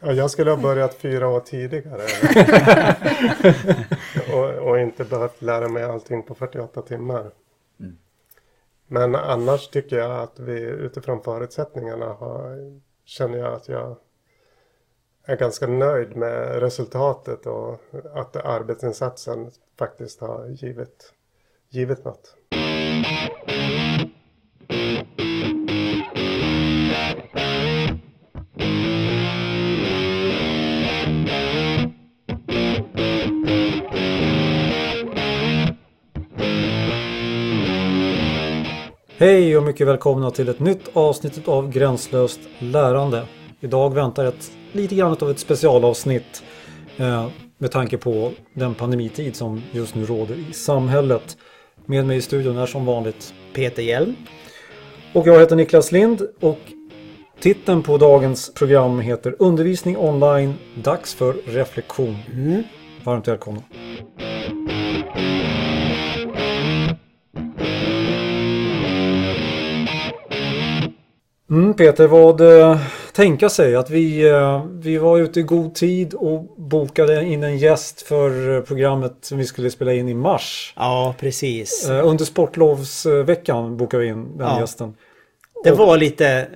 Ja, jag skulle ha börjat fyra år tidigare. och, och, inte behövt lära mig allting på 48 timmar. Mm. Men annars tycker jag att vi utifrån förutsättningarna har, känner jag att jag är ganska nöjd med resultatet och att arbetsinsatsen faktiskt har givit, givit något. Hej och mycket välkomna till ett nytt avsnitt av Gränslöst lärande. Idag väntar ett lite grann av ett specialavsnitt eh, med tanke på den pandemitid som just nu råder i samhället. Med mig i studion är som vanligt Peter Hjelm. Och jag heter Niklas Lind och titeln på dagens program heter Undervisning online, dags för reflektion. Mm. Varmt välkomna. Mm, Peter, vad eh, tänka sig att vi, eh, vi var ute i god tid och bokade in en gäst för programmet som vi skulle spela in i mars. Ja, precis. Eh, under sportlovsveckan bokade vi in den ja. gästen. Det var lite,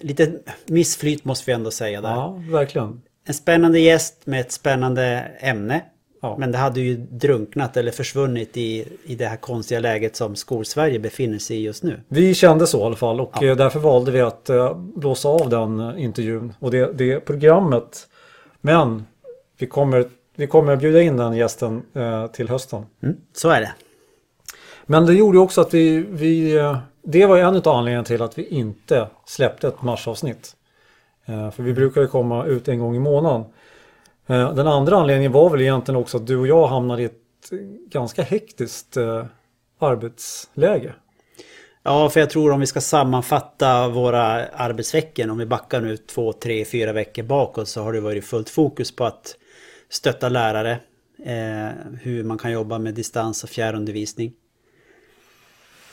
lite missflyt måste vi ändå säga där. Ja, verkligen. En spännande gäst med ett spännande ämne. Ja. Men det hade ju drunknat eller försvunnit i, i det här konstiga läget som Skolsverige befinner sig i just nu. Vi kände så i alla fall och ja. Eh, därför valde vi att uh, blåsa av den uh, intervjun och det, det programmet. Men vi kommer, vi kommer bjuda in den gästen till hösten. Mm, så är det. Men det gjorde också att vi, vi det var en av anledningarna till att vi inte släppte ett marsavsnitt. För vi brukar ju komma ut en gång i månaden. Eh, den andra anledningen var väl egentligen också att du och jag hamnade i ett ganska hektiskt eh, arbetsläge. Ja, för jag tror om vi ska sammanfatta våra arbetsveckor, om vi backar nu två, tre, fyra veckor bakåt så har det varit fullt fokus på att stötta lärare, eh, hur man kan jobba med distans och fjärrundervisning.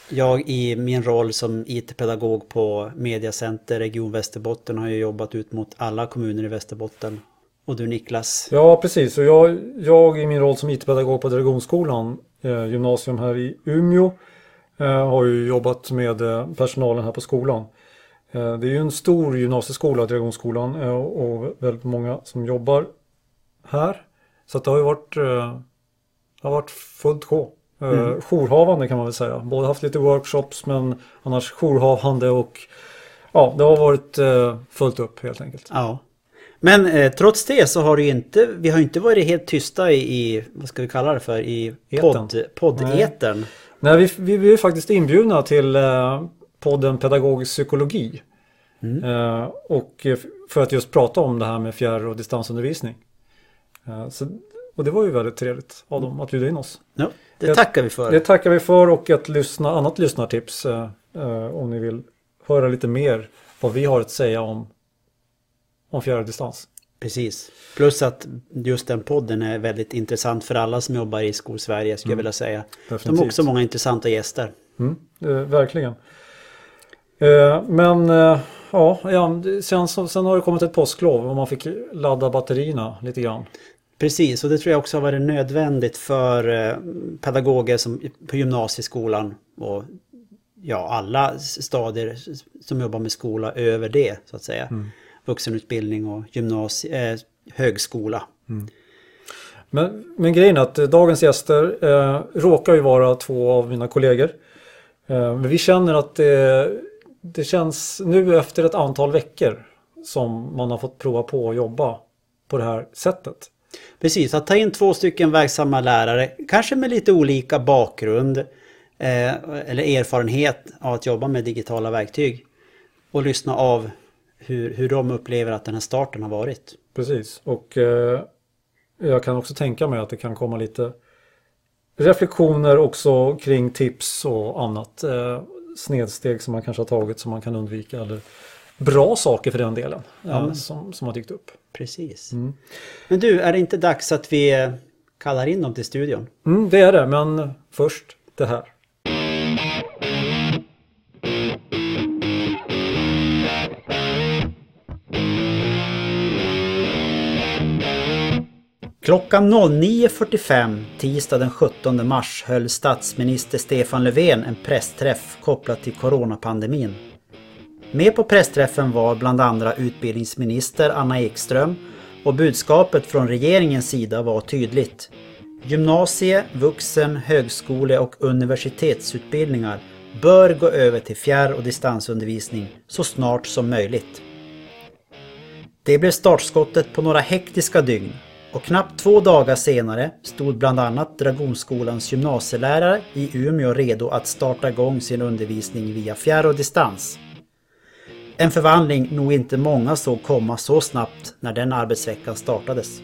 Jag i min roll som IT-pedagog på Mediacenter Region Västerbotten har ju jobbat ut mot alla kommuner i Västerbotten och du Niklas? Ja precis, och jag, jag i min roll som IT-pedagog på Dragonskolan eh, gymnasium här i Umeå eh, har ju jobbat med eh, personalen här på skolan. Eh, det är ju en stor gymnasieskola, Dragonskolan, eh, och väldigt många som jobbar här. Så det har ju varit, eh, har varit fullt sjå. Mm. Jourhavande kan man väl säga. Både haft lite workshops men annars jourhavande och ja, det har varit fullt upp helt enkelt. Ja. Men eh, trots det så har det inte, vi har inte varit helt tysta i, i vad ska vi kalla det för, i podd, poddetern. Nej, Nej vi, vi, är faktiskt inbjudna till eh, podden Pedagogisk psykologi. Mm. Eh, och för att just prata om det här med fjärr och distansundervisning. Eh, så, och det var ju väldigt trevligt av dem att bjuda in oss. Ja, det tackar vi för. Det tackar vi för och ett lyssna, annat lyssnartips eh, eh, om ni vill höra lite mer vad vi har att säga om om fjärrdistans. Precis. Plus att just den podden är väldigt intressant för alla som jobbar i Skolsverige skulle mm. jag vilja säga. Definitivt. De har också många intressanta gäster. Mm, eh, verkligen. Eh, men eh, ja, sen, sen har det kommit ett påsklov och man fick ladda batterierna lite grann. Precis, och det tror jag också har varit nödvändigt för eh, pedagoger som, på gymnasieskolan och ja, alla stadier som jobbar med skola över det så att säga. Mm vuxenutbildning och gymnasie, eh, högskola. Mm. Men, men grejen är att eh, dagens gäster eh, råkar ju vara två av mina kollegor. Eh, men vi känner att det, det känns nu efter ett antal veckor som man har fått prova på att jobba på det här sättet. Precis, att ta in två stycken verksamma lärare, kanske med lite olika bakgrund eh, eller erfarenhet av att jobba med digitala verktyg och lyssna av hur, hur de upplever att den här starten har varit. Precis, och eh, jag kan också tänka mig att det kan komma lite reflektioner också kring tips och annat. Eh, snedsteg som man kanske har tagit som man kan undvika eller bra saker för den delen ja, eh, som, som har dykt upp. Precis. Mm. Men du, är det inte dags att vi eh, kallar in dem till studion? Mm, det är det, men först det här. Klockan 09.45 tisdag den 17 mars höll statsminister Stefan Löfven en pressträff kopplat till coronapandemin. Med på pressträffen var bland andra utbildningsminister Anna Ekström och budskapet från regeringens sida var tydligt. Gymnasie-, vuxen-, högskole och universitetsutbildningar bör gå över till fjärr och distansundervisning så snart som möjligt. Det blev startskottet på några hektiska dygn och knappt två dagar senare stod bland annat Dragonskolans gymnasielärare i Umeå redo att starta igång sin undervisning via fjärr och distans. En förvandling nog inte många såg komma så snabbt när den arbetsveckan startades.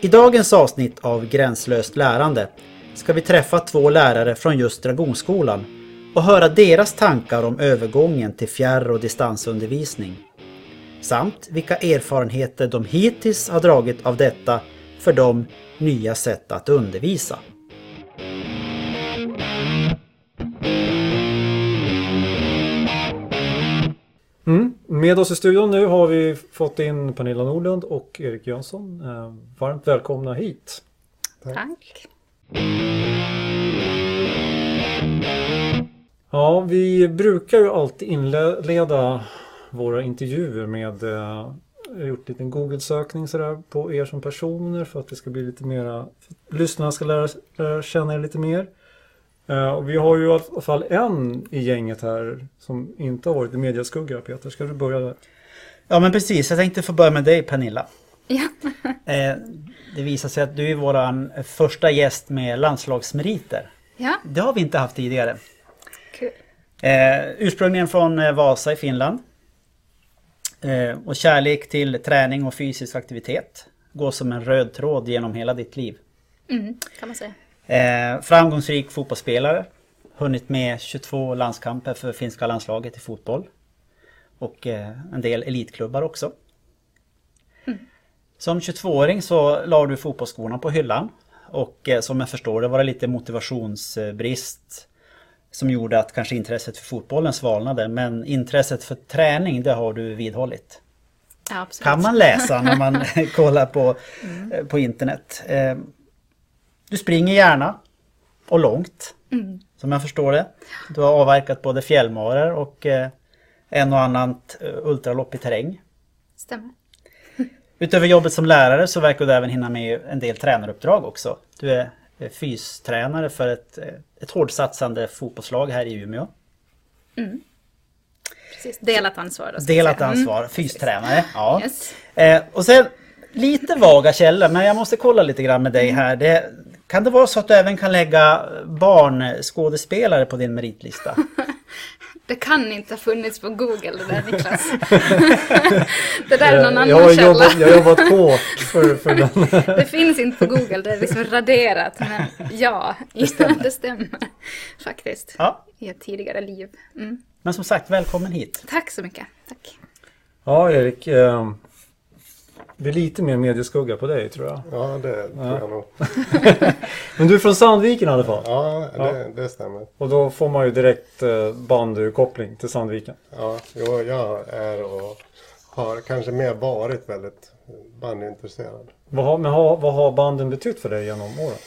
I dagens avsnitt av Gränslöst lärande ska vi träffa två lärare från just Dragonskolan och höra deras tankar om övergången till fjärr och distansundervisning. Samt vilka erfarenheter de hittills har dragit av detta för dem nya sätt att undervisa. Mm. Med oss i studion nu har vi fått in Pernilla Nordlund och Erik Jönsson. Eh, varmt välkomna hit. Tack. Tack. Ja, vi brukar ju alltid inleda våra intervjuer med eh, jag har gjort en liten Google-sökning sådär på er som personer för att det ska bli lite mera lyssnarna ska lära, lära känna er lite mer. Uh, och vi har ju i alla fall en i gänget här som inte har varit i mediaskugga. Peter, ska du börja där? Ja men precis, jag tänkte få börja med dig Pernilla. Ja. uh, det visar sig att du är våran första gäst med landslagsmeriter. Ja. Det har vi inte haft tidigare. Kul. Uh, ursprungligen från Vasa i Finland. Och kärlek till träning och fysisk aktivitet går som en röd tråd genom hela ditt liv. Mm, kan man säga. Eh, framgångsrik fotbollsspelare. Hunnit med 22 landskamper för finska landslaget i fotboll. Och eh, en del elitklubbar också. Mm. Som 22-åring så la du fotbollsskorna på hyllan. Och eh, som jag förstår det var det lite motivationsbrist som gjorde att kanske intresset för fotbollen svalnade. Men intresset för träning det har du vidhållit. Ja, absolut. Kan man läsa när man kollar på, mm. på internet. Eh, du springer gärna och långt. Mm. Som jag förstår det. Du har avverkat både fjällmarer och eh, en och annat eh, ultralopp i terräng. Stämmer. Utöver jobbet som lärare så verkar du även hinna med en del tränaruppdrag också. Du är fystränare för ett, eh, ett hårdsatsande fotbollslag här i Umeå. Mm. Precis, delat ansvar då. Delat ansvar, mm. fystränare. Ja. Yes. Eh, och sen lite vaga källor men jag måste kolla lite grann med dig här. Det, kan det vara så att du även kan lägga barnskådespelare på din meritlista? Det kan inte ha funnits på Google det där Niklas. det där är någon annan jag har källa. Jobbat, jag har jobbat hårt för, för den. det finns inte på Google, det är liksom raderat. Men ja, det stämmer, det stämmer faktiskt. Ja. I ett tidigare liv. Mm. Men som sagt, välkommen hit. Tack så mycket. Tack. Ja, Erik. Det är lite mer medieskugga på dig tror jag. Ja, det tror jag nog. Men du är från Sandviken i alla fall? Ja, det, ja. det stämmer. Och då får man ju direkt eh, bandykoppling till Sandviken. Ja, jo, jag är och har kanske mer varit väldigt bandyintresserad. Vad har, men har, vad har banden betytt för dig genom åren?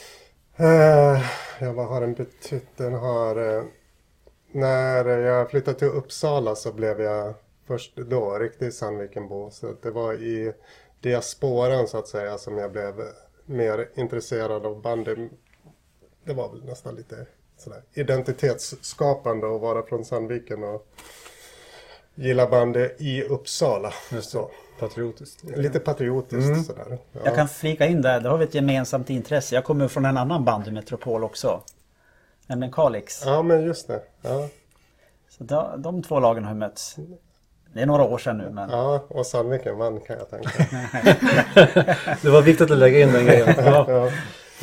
Eh, ja, vad har den betytt? Den har... Eh, när jag flyttade till Uppsala så blev jag först då riktig Sandvikenbo. Så det var i diasporan så att säga som jag blev mer intresserad av bandy. Det var väl nästan lite sådär identitetsskapande att vara från Sandviken och gilla bandy i Uppsala. Så. Patriotiskt. Lite patriotiskt mm. sådär. Ja. Jag kan flika in där, där har vi ett gemensamt intresse. Jag kommer från en annan bandymetropol också. Nämligen Kalix. Ja men just det. Ja. Så de, de två lagen har mötts. Det är några år sedan nu men... Ja, och Sandviken vann kan jag tänka. det var viktigt att lägga in den grejen. Ja. ja.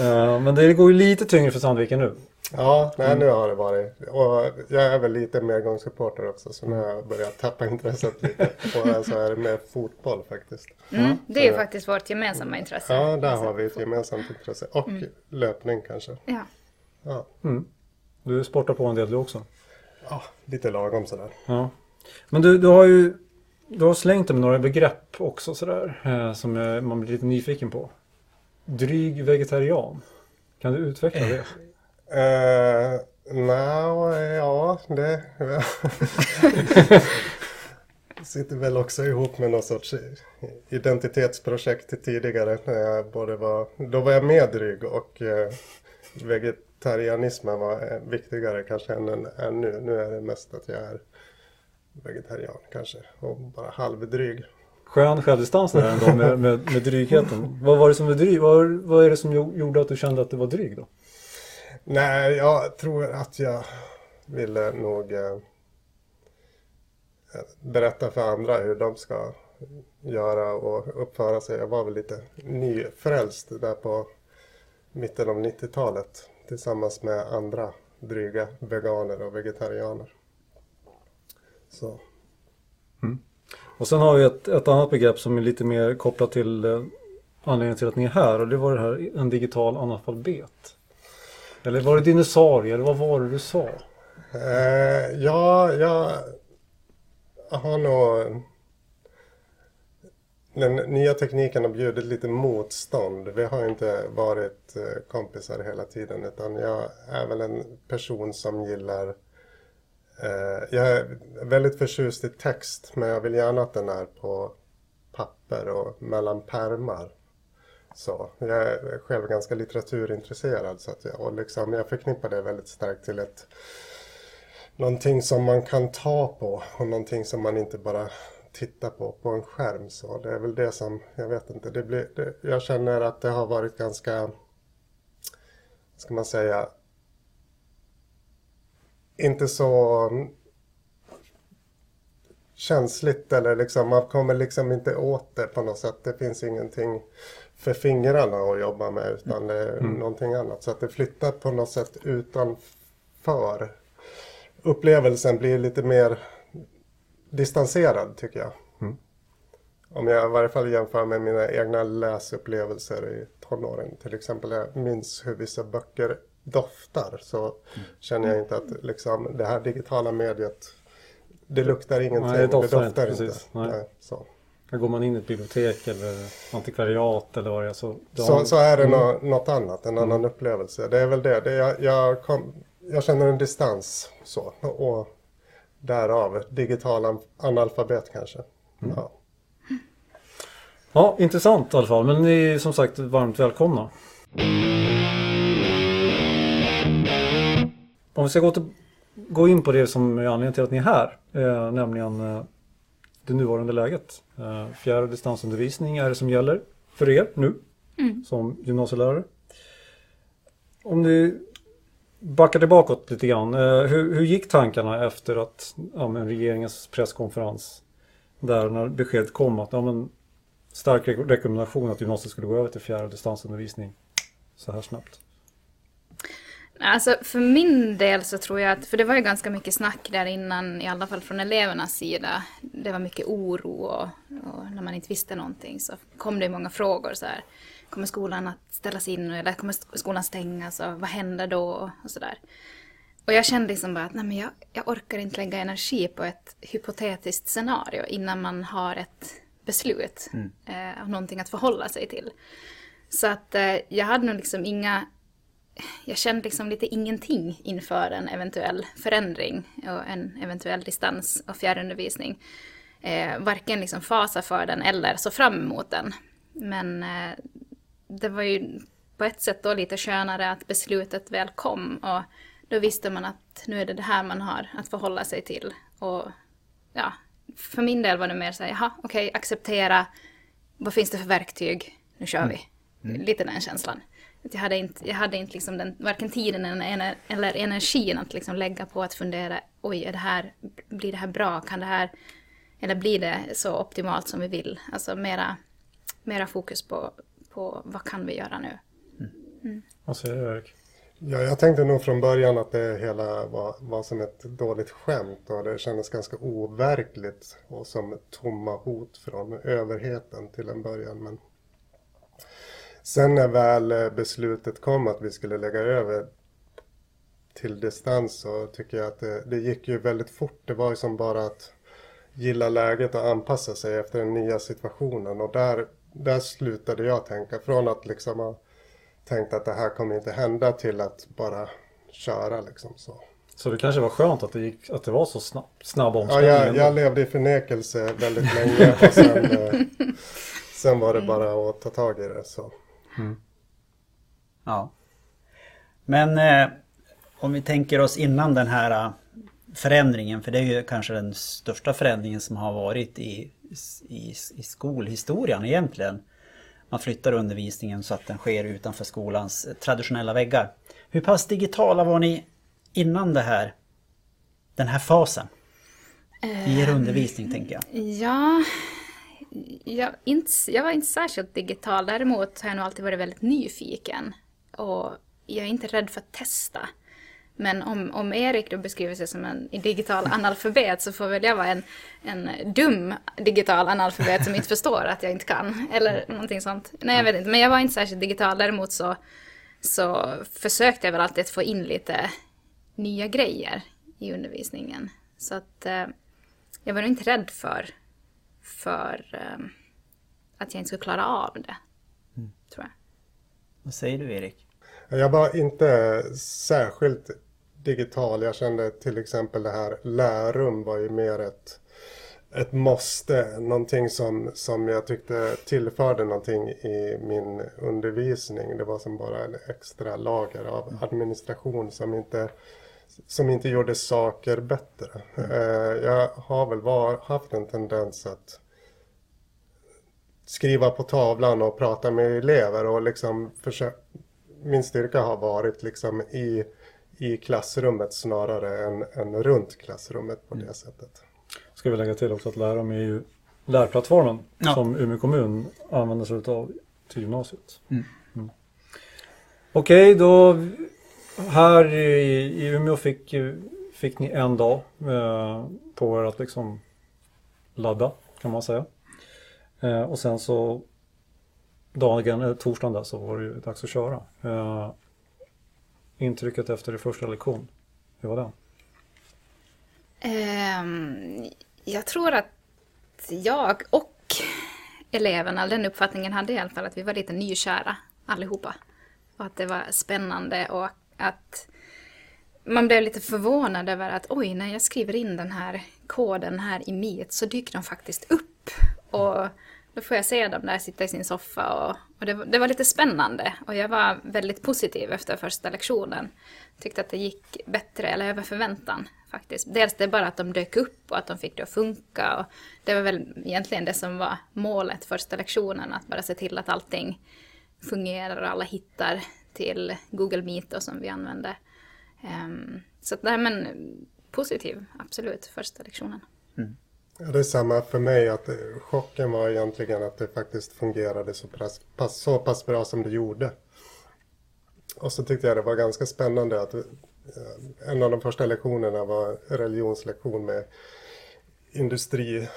Uh, men det går ju lite tyngre för Sandviken nu. Ja, nej, nu har det varit. Och jag är väl lite medgångssupporter också så nu har jag börjat tappa intresset lite. Och så är det med fotboll faktiskt. Mm, det är ju faktiskt vårt gemensamma intresse. Ja, där har vi ett gemensamt intresse. Och mm. löpning kanske. Ja. ja. Mm. Du sportar på en del du också? Ja, lite lagom sådär. Ja. Men du, du har ju du har slängt med några begrepp också sådär eh, som eh, man blir lite nyfiken på. Dryg vegetarian. Kan du utveckla det? Uh, no, ja, det... sitter väl också ihop med någon sorts identitetsprojekt tidigare. När jag både var, då var jag med dryg och eh, vegetarianismen var eh, viktigare kanske än, än nu. Nu är det mest att jag är vegetarian kanske och bara halvdryg. Skön självdistans där ändå med, med, med drygheten. Vad var det som var dryg? Vad, vad är det som gjorde att du kände att du var dryg då? Nej, jag tror att jag ville nog eh, berätta för andra hur de ska göra och uppföra sig. Jag var väl lite nyfrälst där på mitten av 90-talet tillsammans med andra dryga veganer och vegetarianer. Så. Mm. Och sen har vi ett, ett, annat begrepp som är lite mer kopplat till eh, anledningen till att ni är här och det var det här en digital analfabet. Eller var det dinosaurie eller vad var det du sa? Eh, ja, jag har nog... Den nya tekniken har bjudit lite motstånd. Vi har inte varit eh, kompisar hela tiden utan jag är väl en person som gillar Eh, jag är väldigt förtjust i text men jag vill gärna att den är på papper och mellan pärmar. Så, jag är själv ganska litteraturintresserad så att jag, och liksom, jag förknippar det väldigt starkt till ett någonting som man kan ta på och någonting som man inte bara tittar på på en skärm. Så det är väl det som, jag vet inte, det blir, det, jag känner att det har varit ganska, ska man säga, inte så känsligt eller liksom, man kommer liksom inte åt det på något sätt. Det finns ingenting för fingrarna att jobba med utan det är mm. någonting annat. Så att det flyttar på något sätt utanför upplevelsen blir lite mer distanserad tycker jag. Mm. Om jag i varje fall jämför med mina egna läsupplevelser i tonåren. Till exempel jag minns hur vissa böcker doftar så känner jag inte att liksom, det här digitala mediet det luktar ingenting. Nej, det doftar, det doftar inte. inte. Nej. Nej, så. Går man in i ett bibliotek eller antikvariat eller vad det är så... Så, så är det mm. något annat, en annan mm. upplevelse. Det är väl det. det jag, jag kom, jag känner en distans så. Och därav digital analfabet kanske. Mm. Ja. ja, intressant i alla fall. Men ni är som sagt varmt välkomna. Om vi ska gå, till, gå in på det som är anledningen till att ni är här. Eh, nämligen eh, det nuvarande läget. Eh, fjärr och distansundervisning är det som gäller för er nu mm. som gymnasielärare. Om ni backar tillbaka lite grann. Eh, hur, hur gick tankarna efter att ja, men regeringens presskonferens där när beskedet kom att ja, men, stark rekommendation att gymnasiet skulle gå över till fjärr och distansundervisning så här snabbt? Alltså för min del så tror jag att, för det var ju ganska mycket snack där innan, i alla fall från elevernas sida. Det var mycket oro och, och när man inte visste någonting så kom det många frågor så här kommer skolan att ställas in eller kommer skolan stängas och vad händer då och sådär. Och jag kände liksom bara att nej men jag, jag orkar inte lägga energi på ett hypotetiskt scenario innan man har ett beslut mm. eh, och någonting att förhålla sig till. Så att eh, jag hade nog liksom inga, jag kände liksom lite ingenting inför en eventuell förändring och en eventuell distans och fjärrundervisning. Eh, varken liksom fasa för den eller så fram emot den. Men eh, det var ju på ett sätt då lite skönare att beslutet väl kom och då visste man att nu är det det här man har att förhålla sig till. Och ja, för min del var det mer så här, jaha, okej, okay, acceptera, vad finns det för verktyg, nu kör vi. Mm. mm. Lite den känslan. Att jag hade inte, jag hade inte liksom den, varken tiden eller energin att liksom lägga på att fundera, oj, är det här, blir det här bra, kan det här, eller blir det så optimalt som vi vill? Alltså mera, mera fokus på på vad kan vi göra nu. Mm. Vad säger du Erik? Ja, jag tänkte nog från början att det hela var, var som ett dåligt skämt och det kändes ganska overkligt och som tomma hot från överheten till en början. Men sen när väl beslutet kom att vi skulle lägga över till distans så tycker jag att det, det gick ju väldigt fort. Det var ju som bara att gilla läget och anpassa sig efter den nya situationen. Och där, där slutade jag tänka. Från att liksom ha tänkt att det här kommer inte hända till att bara köra liksom så. Så det kanske var skönt att det, gick, att det var så snabb, snabb Ja, omställning? jag, ändå. jag levde i förnekelse väldigt länge och sen, eh, sen var det bara att ta tag i det. Så. Ja. Men eh, om vi tänker oss innan den här eh, förändringen, för det är ju kanske den största förändringen som har varit i, i, i skolhistorien egentligen. Man flyttar undervisningen så att den sker utanför skolans eh, traditionella väggar. Hur pass digitala var ni innan det här, den här fasen? I er undervisning tänker jag. Ja, jag, inte, jag var inte särskilt digital. Däremot har jag nog alltid varit väldigt nyfiken. Och jag är inte rädd för att testa. Men om, om Erik då beskriver sig som en digital analfabet så får väl jag vara en, en dum digital analfabet som inte förstår att jag inte kan. Eller någonting sånt. Nej, jag vet inte. Men jag var inte särskilt digital. Däremot så, så försökte jag väl alltid att få in lite nya grejer i undervisningen. Så att eh, jag var nog inte rädd för, för eh, att jag inte skulle klara av det. Tror jag. Vad säger du Erik? Jag var inte särskilt digital. Jag kände till exempel det här lärum var ju mer ett, ett måste. Någonting som, som jag tyckte tillförde någonting i min undervisning. Det var som bara en extra lager av administration som inte, som inte gjorde saker bättre. Eh, Jag har väl var, haft en tendens att skriva på tavlan och prata med elever och liksom försöka min styrka har varit liksom i, i klassrummet snarare än, än runt klassrummet på det sättet. Ska vi lägga till också att Lärom är ju lärplattformen Ja. som Umeå kommun använder sig av till gymnasiet. Mm. Mm. Okej, då här i, i Umeå fick, fick ni en dag eh, på er att liksom ladda kan man säga. Eh, och sen så dagen, eller torsdagen där så var det ju dags att köra. Eh, intrycket efter er första lektion, hur var den? Ehm, jag tror att jag och eleverna, den uppfattningen hade i alla fall att vi var lite nykära allihopa. Och att det var spännande och att man blev lite förvånad över att oj, när jag skriver in den här koden här i Meet så dyker de faktiskt upp. Och då får jag se dem där sitta i sin soffa och, och det, det var lite spännande. Och jag var väldigt positiv efter första lektionen. Tyckte att det gick bättre, eller över förväntan faktiskt. Dels det bara att de dök upp och att de fick det att funka. Och det var väl egentligen det som var målet första lektionen, att bara se till att allting fungerar och alla hittar till Google Meet och som vi använde. Ehm, så att, nej men positiv, absolut, första lektionen. Ja, det är samma för mig att eh, chocken var egentligen att det faktiskt fungerade så pass, pass, så pass bra som det gjorde. Och så tyckte jag det var ganska spännande att eh, en av de första lektionerna var religionslektion med industri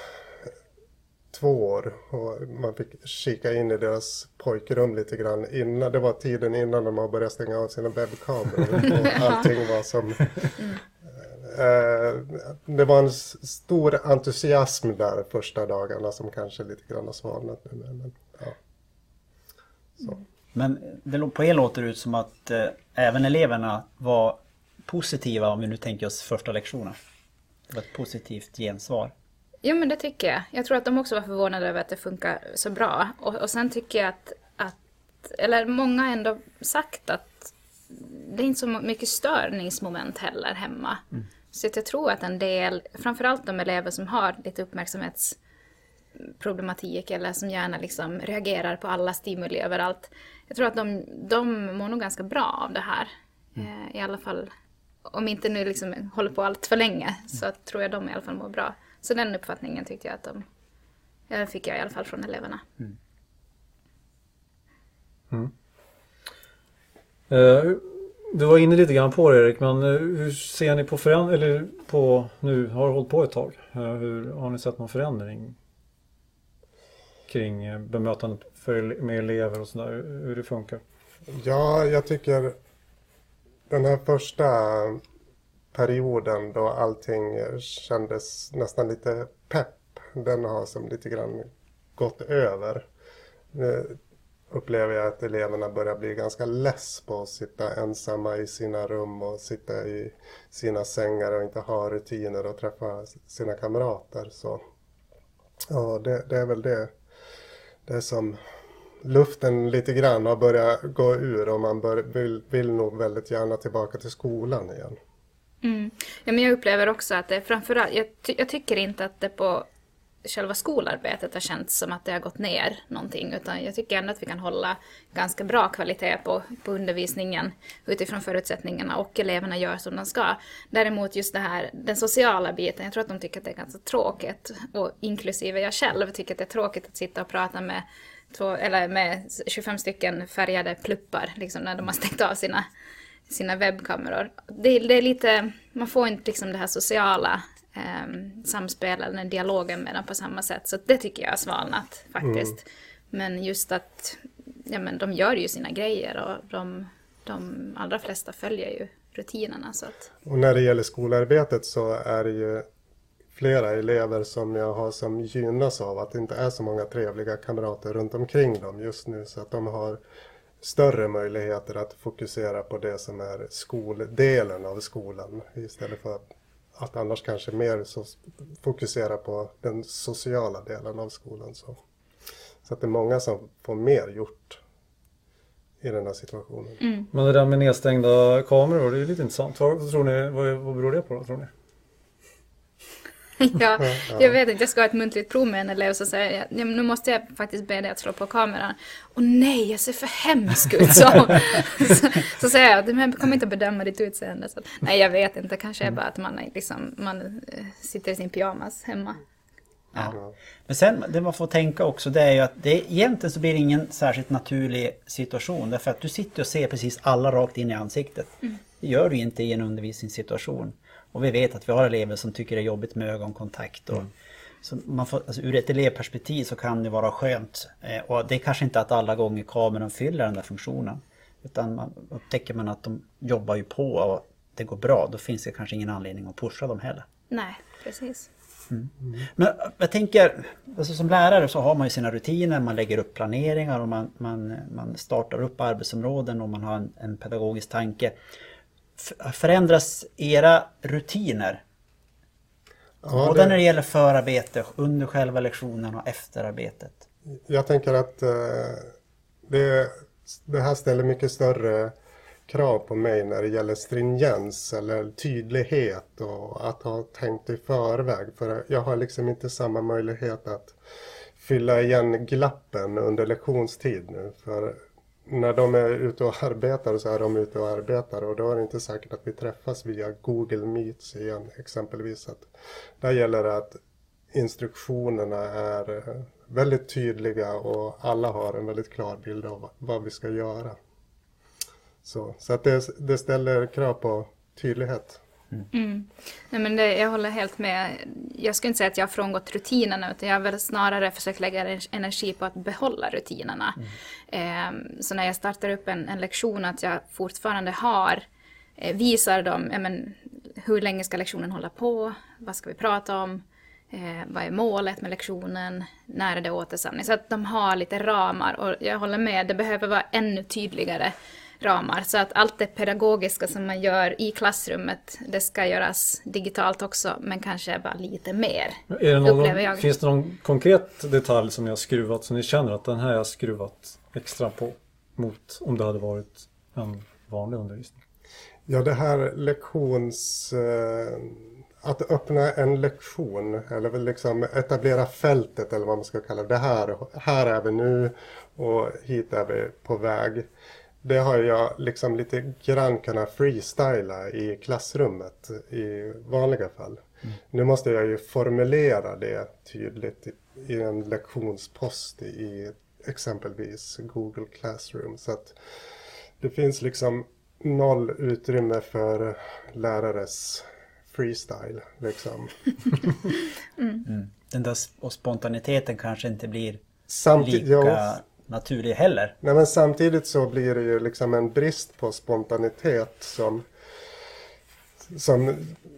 två år och man fick kika in i deras pojkrum lite grann innan, det var tiden innan de har börjat stänga av sina webbkameror och allting var som Eh, det var en stor entusiasm där första dagarna som kanske lite grann har svalnat nu. Men, ja. Så. Men det, på er låter det ut som att eh, även eleverna var positiva om vi nu tänker oss första lektionen. Det var ett positivt gensvar. Jo, men det tycker jag. Jag tror att de också var förvånade över att det funkar så bra. Och, och sen tycker jag att, att, eller många har ändå sagt att det är inte så mycket störningsmoment heller hemma. Så att jag tror att en del, framförallt de elever som har lite uppmärksamhetsproblematik eller som gärna liksom reagerar på alla stimuli överallt. Jag tror att de, de mår nog ganska bra av det här. Eh, I alla fall, om inte nu liksom håller på allt för länge, så tror jag de i alla fall mår bra. Så den uppfattningen tyckte jag att de, fick jag i alla fall från eleverna. Eh, Du var inne lite grann på det Erik, men eh, hur ser ni på förändring, eller på, nu har du hållit på ett tag, Eh, hur har ni sett någon förändring kring eh, bemötandet för, med elever och sådär, hur det funkar? Ja, jag tycker den här första perioden då allting kändes nästan lite pepp. Den har som lite grann gått över. Nu upplever jag att eleverna börjar bli ganska less på att sitta ensamma i sina rum och sitta i sina sängar och inte ha rutiner och träffa sina kamrater. Så ja, det, det är väl det. Det är som luften lite grann har börjat gå ur och man bör, vill, vill nog väldigt gärna tillbaka till skolan igen. Mm. Ja, men jag upplever också att det framförallt, jag, ty jag tycker inte att det på själva skolarbetet har känts som att det har gått ner någonting. Utan jag tycker ändå att vi kan hålla ganska bra kvalitet på, på undervisningen utifrån förutsättningarna och eleverna gör som de ska. Däremot just det här, den sociala biten, jag tror att de tycker att det är ganska tråkigt. Och inklusive jag själv tycker att det är tråkigt att sitta och prata med, två, eller med 25 stycken färgade pluppar liksom, när de har stängt av sina sina webbkameror. Det, det, är lite, man får inte liksom det här sociala eh, samspel eller dialogen med dem på samma sätt. Så det tycker jag har svalnat faktiskt. Mm. Men just att ja, men de gör ju sina grejer och de, de allra flesta följer ju rutinerna. Så att... Och när det gäller skolarbetet så är det ju flera elever som jag har som gynnas av att det inte är så många trevliga kamrater runt omkring dem just nu. Så att de har större möjligheter att fokusera på det som är skoldelen av skolan istället för att annars kanske mer fokusera på den sociala delen av skolan. Så, så att det är många som får mer gjort i den här situationen. Mm. Men det där med nedstängda kameror, det är lite intressant. Vad, tror ni, vad, vad beror det på då, tror ni? ja, jag vet inte, jag ska ha ett muntligt prov med en elev så säger jag, ja, nu måste jag faktiskt be dig att slå på kameran. Och nej, jag ser för hemsk ut, så. så, så säger jag, men jag kommer inte att bedöma ditt utseende. Så, nej, jag vet inte, kanske är bara att man, liksom, man eh, sitter i sin pyjamas hemma. Ja. Men sen det man får tänka också det är ju att det egentligen så blir det ingen särskilt naturlig situation därför att du sitter och ser precis alla rakt in i ansiktet. Mm. Det gör du inte i en undervisningssituation. Och vi vet att vi har elever som tycker det är jobbigt med ögonkontakt. Och, mm. så man får, alltså, ur ett elevperspektiv så kan det vara skönt. Eh, och det är kanske inte att alla gånger kameran fyller den där funktionen. Utan man, upptäcker man att de jobbar ju på och det går bra, då finns det kanske ingen anledning att pusha dem heller. Nej, precis. Mm. Men jag tänker, alltså som lärare så har man ju sina rutiner, man lägger upp planeringar och man, man, man startar upp arbetsområden och man har en, en pedagogisk tanke. Förändras era rutiner? Ja, Både det... när det gäller förarbete, under själva lektionen och efterarbetet. Jag tänker att eh, det, det här ställer mycket större krav på mig när det gäller stringens eller tydlighet och att ha tänkt i förväg. För jag har liksom inte samma möjlighet att fylla igen glappen under lektionstid nu. För när de är ute och arbetar så är de ute och arbetar och då är det inte säkert att vi träffas via Google Meets igen exempelvis. Att där gäller det att instruktionerna är väldigt tydliga och alla har en väldigt klar bild av vad vi ska göra. Så, så att det, det ställer krav på tydlighet. Mm. mm. Nej, men det, jag håller helt med. Jag skulle inte säga att jag har frångått rutinerna utan jag har väl snarare försökt lägga energi på att behålla rutinerna. Mm. Eh, så när jag startar upp en, en lektion att jag fortfarande har, eh, visar dem ja, men, hur länge ska lektionen hålla på, vad ska vi prata om, eh, vad är målet med lektionen, när är det återsamling. Så att de har lite ramar och jag håller med, det behöver vara ännu tydligare ramar. Så att allt det pedagogiska som man gör i klassrummet, det ska göras digitalt också, men kanske bara lite mer. Är det någon, Finns det någon konkret detalj som ni har skruvat som ni känner att den här har jag skruvat extra på mot om det hade varit en vanlig undervisning? Ja, det här lektions... Eh, att öppna en lektion eller liksom etablera fältet eller vad man ska kalla det. det här, här är vi nu och hit är vi på väg. Det har jag liksom lite grann kunnat freestyla i klassrummet i vanliga fall. Mm. Nu måste jag ju formulera det tydligt i, i en lektionspost i exempelvis Google Classroom. Så att det finns liksom noll utrymme för lärares freestyle. Liksom. mm. Mm. Den där spontaniteten kanske inte blir Samtid lika ja, naturlig heller. Nej men samtidigt så blir det ju liksom en brist på spontanitet som som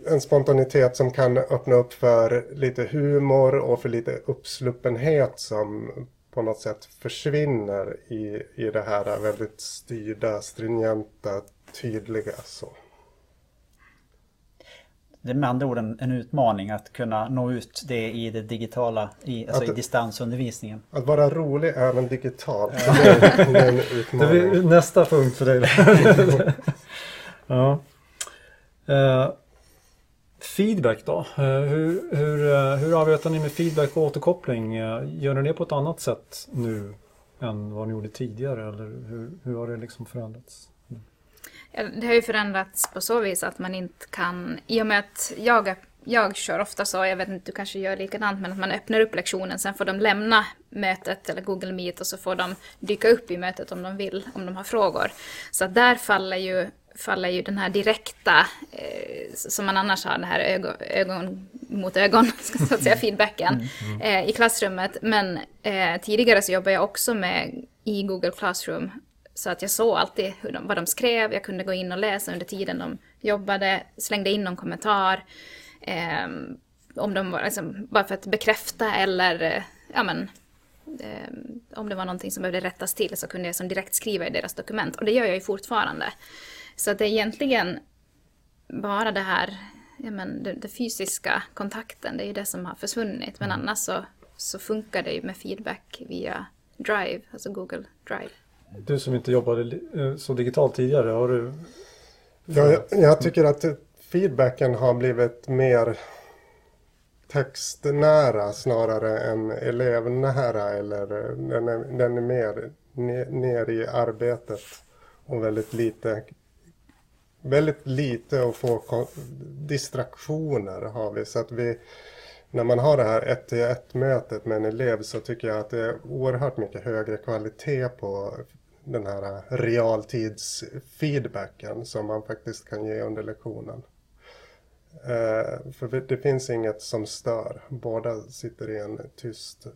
en spontanitet som kan öppna upp för lite humor och för lite uppsluppenhet som på något sätt försvinner i, i det här väldigt styrda, stringenta, tydliga. Så. Det är med andra ord en, en, utmaning att kunna nå ut det i det digitala, i, alltså att, i distansundervisningen. Att vara rolig även digitalt. Ja. Det, är, det är en utmaning. Det är nästa punkt för dig. ja. Uh, feedback då? Uh, hur, hur, uh, hur arbetar ni med feedback och återkoppling? Gör ni det på ett annat sätt nu än vad ni gjorde tidigare? Eller hur, hur har det liksom förändrats? Det har ju förändrats på så vis att man inte kan, i och med att jag, jag kör ofta så, jag vet inte, du kanske gör likadant, men att man öppnar upp lektionen, sen får de lämna mötet eller Google Meet och så får de dyka upp i mötet om de vill, om de har frågor. Så där faller ju faller ju den här direkta, eh, som man annars har, den här ögon, ögon mot ögon, så att säga, feedbacken mm, mm. Eh, i klassrummet. Men eh, tidigare så jobbade jag också med i Google Classroom så att jag såg alltid de, vad de skrev, jag kunde gå in och läsa under tiden de jobbade, slängde in någon kommentar. Eh, om de var, liksom, bara för att bekräfta eller, eh, ja men, eh, om det var någonting som behövde rättas till så kunde jag som direkt skriva i deras dokument. Och det gör jag ju fortfarande. Så att det är egentligen bara det här, ja men, det, det fysiska kontakten, det är ju det som har försvunnit. Men mm. annars så, så funkar det ju med feedback via Drive, alltså Google Drive. Du som inte jobbade eh, så digitalt tidigare, har du? Ja, jag, jag tycker att feedbacken har blivit mer textnära snarare än elevnära eller eh, den är, den är mer ner i arbetet och väldigt lite väldigt lite att få distraktioner har vi så att vi när man har det här ett till ett mötet med en elev så tycker jag att det är oerhört mycket högre kvalitet på den här realtidsfeedbacken som man faktiskt kan ge under lektionen. Eh, för det finns inget som stör. Båda sitter i en tyst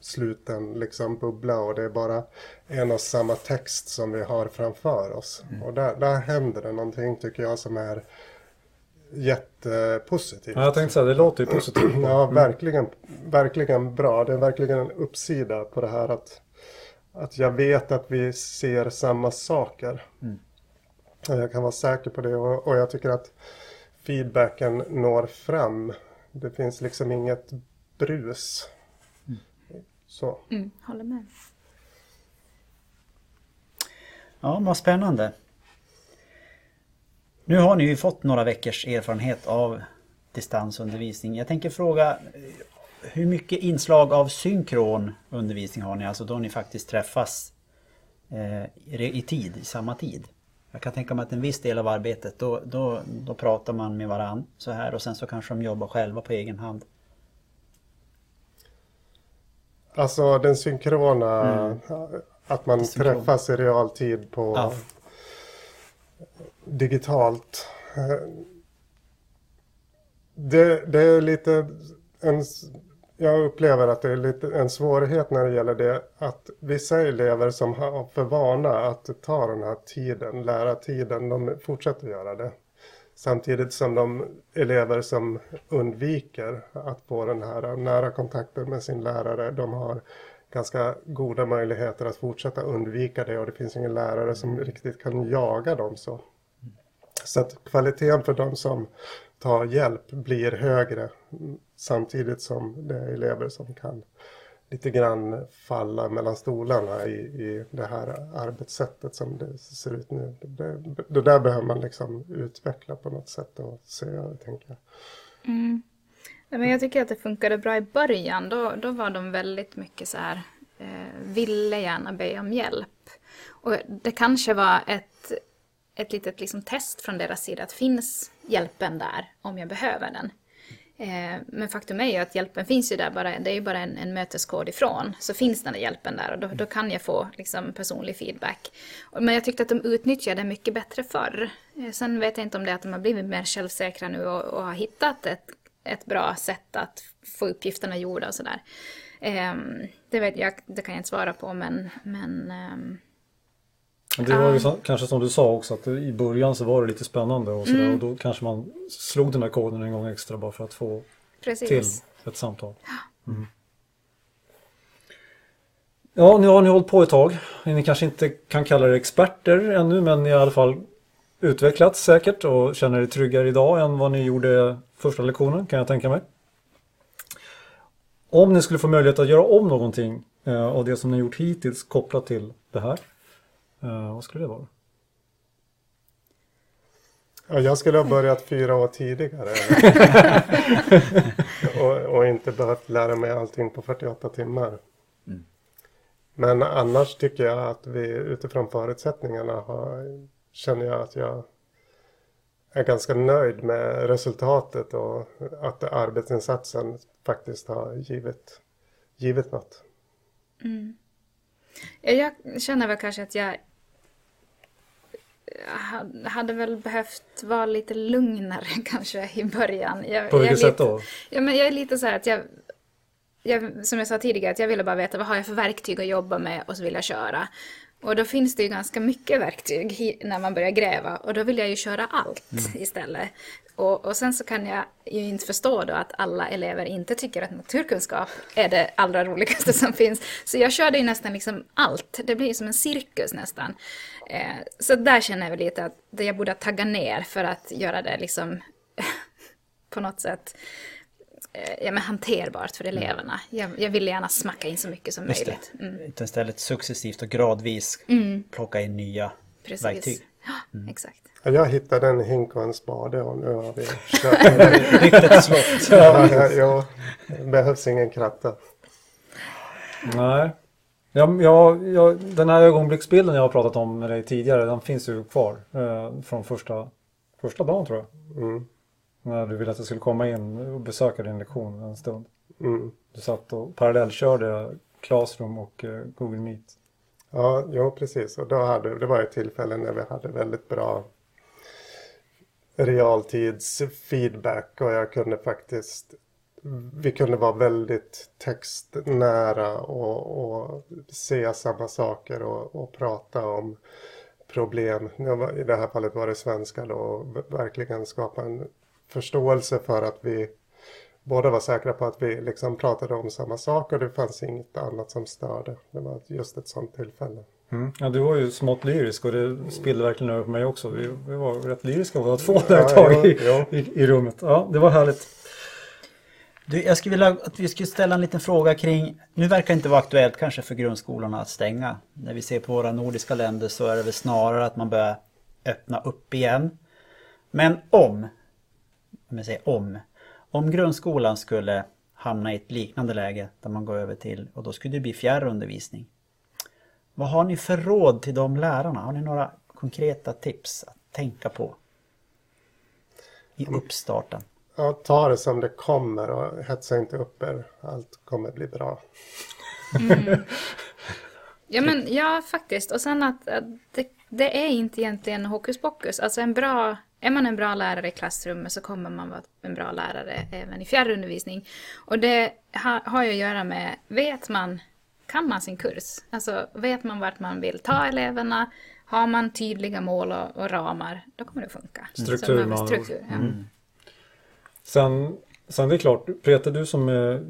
sluten liksom bubbla och det är bara en och samma text som vi har framför oss. Mm. Och där, där händer det någonting tycker jag som är jättepositivt. Ja, jag tänkte säga, det låter ju positivt. ja, verkligen, verkligen bra. Det är verkligen en uppsida på det här att att jag vet att vi ser samma saker. Mm. Jag kan vara säker på det och, och, jag tycker att feedbacken når fram. Det finns liksom inget brus. Mm. Så. Mm, håller med. Ja, vad spännande. Nu har ni ju fått några veckors erfarenhet av distansundervisning. Jag tänker fråga hur mycket inslag av synkron undervisning har ni? Alltså då ni faktiskt träffas eh, i tid, i samma tid. Jag kan tänka mig att en viss del av arbetet då, då, då pratar man med varann så här och sen så kanske de jobbar själva på egen hand. Alltså den synkrona, mm. att man Synkron. träffas i realtid på ja. digitalt. Det, det är lite en jag upplever att det är lite en svårighet när det gäller det att vissa elever som har för vana att ta den här tiden, lärartiden, de fortsätter göra det. Samtidigt som de elever som undviker att få den här nära kontakten med sin lärare, de har ganska goda möjligheter att fortsätta undvika det och det finns ingen lärare som riktigt kan jaga dem så. Så att kvaliteten för de som tar hjälp blir högre samtidigt som det är elever som kan lite grann falla mellan stolarna i, i det här arbetssättet som det ser ut nu. Det, det där behöver man liksom utveckla på något sätt och se över, tänker jag. Mm. men jag tycker att det funkade bra i början. Då, då var de väldigt mycket så här, eh, ville gärna be om hjälp. Och det kanske var ett, ett litet liksom test från deras sida, att finns hjälpen där om jag behöver den? Eh, men faktum är ju att hjälpen finns ju där, bara, det är ju bara en, en möteskod ifrån. Så finns den där hjälpen där och då, då kan jag få liksom, personlig feedback. Men jag tyckte att de utnyttjade mycket bättre förr. Eh, sen vet jag inte om det är att de har blivit mer självsäkra nu och, och har hittat ett, ett bra sätt att få uppgifterna gjorda och sådär. Ehm, det, vet jag, det kan jag inte svara på men, men ehm, det var ju kanske som du sa också att i början så var det lite spännande och sådär Mm. och då kanske man slog den här koden en gång extra bara för att få Precis. till ett samtal. Mm. Ja, nu har ni hållit på ett tag. Ni kanske inte kan kalla er experter ännu men ni har i alla fall utvecklats säkert och känner er tryggare idag än vad ni gjorde första lektionen kan jag tänka mig. Om ni skulle få möjlighet att göra om någonting eh, av det som ni gjort hittills kopplat till det här. Eh, vad skulle det vara? Ja, jag skulle ha börjat fyra år tidigare. och, och inte behövt lära mig allting på 48 timmar. Men annars tycker jag att vi utifrån förutsättningarna har, känner jag att jag är ganska nöjd med resultatet och att arbetsinsatsen faktiskt har givit, givit något. Ja, Jag känner väl kanske att jag hade väl behövt vara lite lugnare kanske i början. Jag, På vilket sätt lite- då? Ja, men jag är lite så här att jag, jag, som jag sa tidigare, att jag ville bara veta vad har jag för verktyg att jobba med och så vill jag köra. Och då finns det ju ganska mycket verktyg när man börjar gräva och då vill jag ju köra allt istället. Och, och sen så kan jag ju inte förstå då att alla elever inte tycker att naturkunskap är det allra roligaste som finns. Så jag körde ju nästan liksom allt. Det blir som en cirkus nästan. Eh, så där känner jag väl lite att jag borde tagga ner för att göra det liksom på något sätt ja, men hanterbart för eleverna. Jag, jag vill gärna smacka in så mycket som Just möjligt. Mm, Utan istället successivt och gradvis plocka in nya precis. verktyg. Ja, exakt. Ja, Jag hittade en hink och en spade och nu har vi kört. Ryktet slott. ja, ja, det behövs ingen kratta. Nej. Ja, ja, ja, den här ögonblicksbilden jag har pratat om med dig tidigare, den finns ju kvar eh, från första, första dagen tror jag. Mm, När du ville att jag skulle komma in och besöka din lektion en stund. mm. Du satt och parallellkörde Classroom och eh, Google Meet. Ja, jo, precis. Och då hade, det var ett tillfälle när vi hade väldigt bra realtidsfeedback och jag kunde faktiskt vi kunde vara väldigt textnära och, och se samma saker och, och prata om problem. I det här fallet var det svenska då verkligen skapa en förståelse för att vi båda var säkra på att vi liksom pratade om samma sak och det fanns inget annat som störde. Det var just ett sånt tillfälle. Mm. Ja, du var ju smått lyrisk och det spillde verkligen över på mig också. Vi, vi var rätt lyriska båda två där ett Ja, tag ja, i, ja. i, i rummet. Ja, det var härligt. Du, jag skulle vilja att vi skulle ställa en liten fråga kring, nu verkar det inte vara aktuellt kanske för grundskolorna att stänga. När vi ser på våra nordiska länder så är det väl snarare att man börjar öppna upp igen. Men om, om jag säger om, om grundskolan skulle hamna i ett liknande läge där man går över till, och då skulle det bli fjärrundervisning. Vad har ni för råd till de lärarna? Har ni några konkreta tips att tänka på? I uppstarten. Ja, ta det som det kommer och hetsa inte upp er. Allt kommer bli bra. Ja, men ja, faktiskt. Och sen att, att det, det är inte egentligen hokus pokus. Alltså en bra, är man en bra lärare i klassrummet så kommer man vara en bra lärare även i fjärrundervisning. Och det ha, har ju att göra med, vet man, kan man sin kurs? Alltså vet man vart man vill ta eleverna? Har man tydliga mål och, och ramar, då kommer det att funka. Struktur, Så man- struktur ja. Sen, sen det är klart, Peter du som är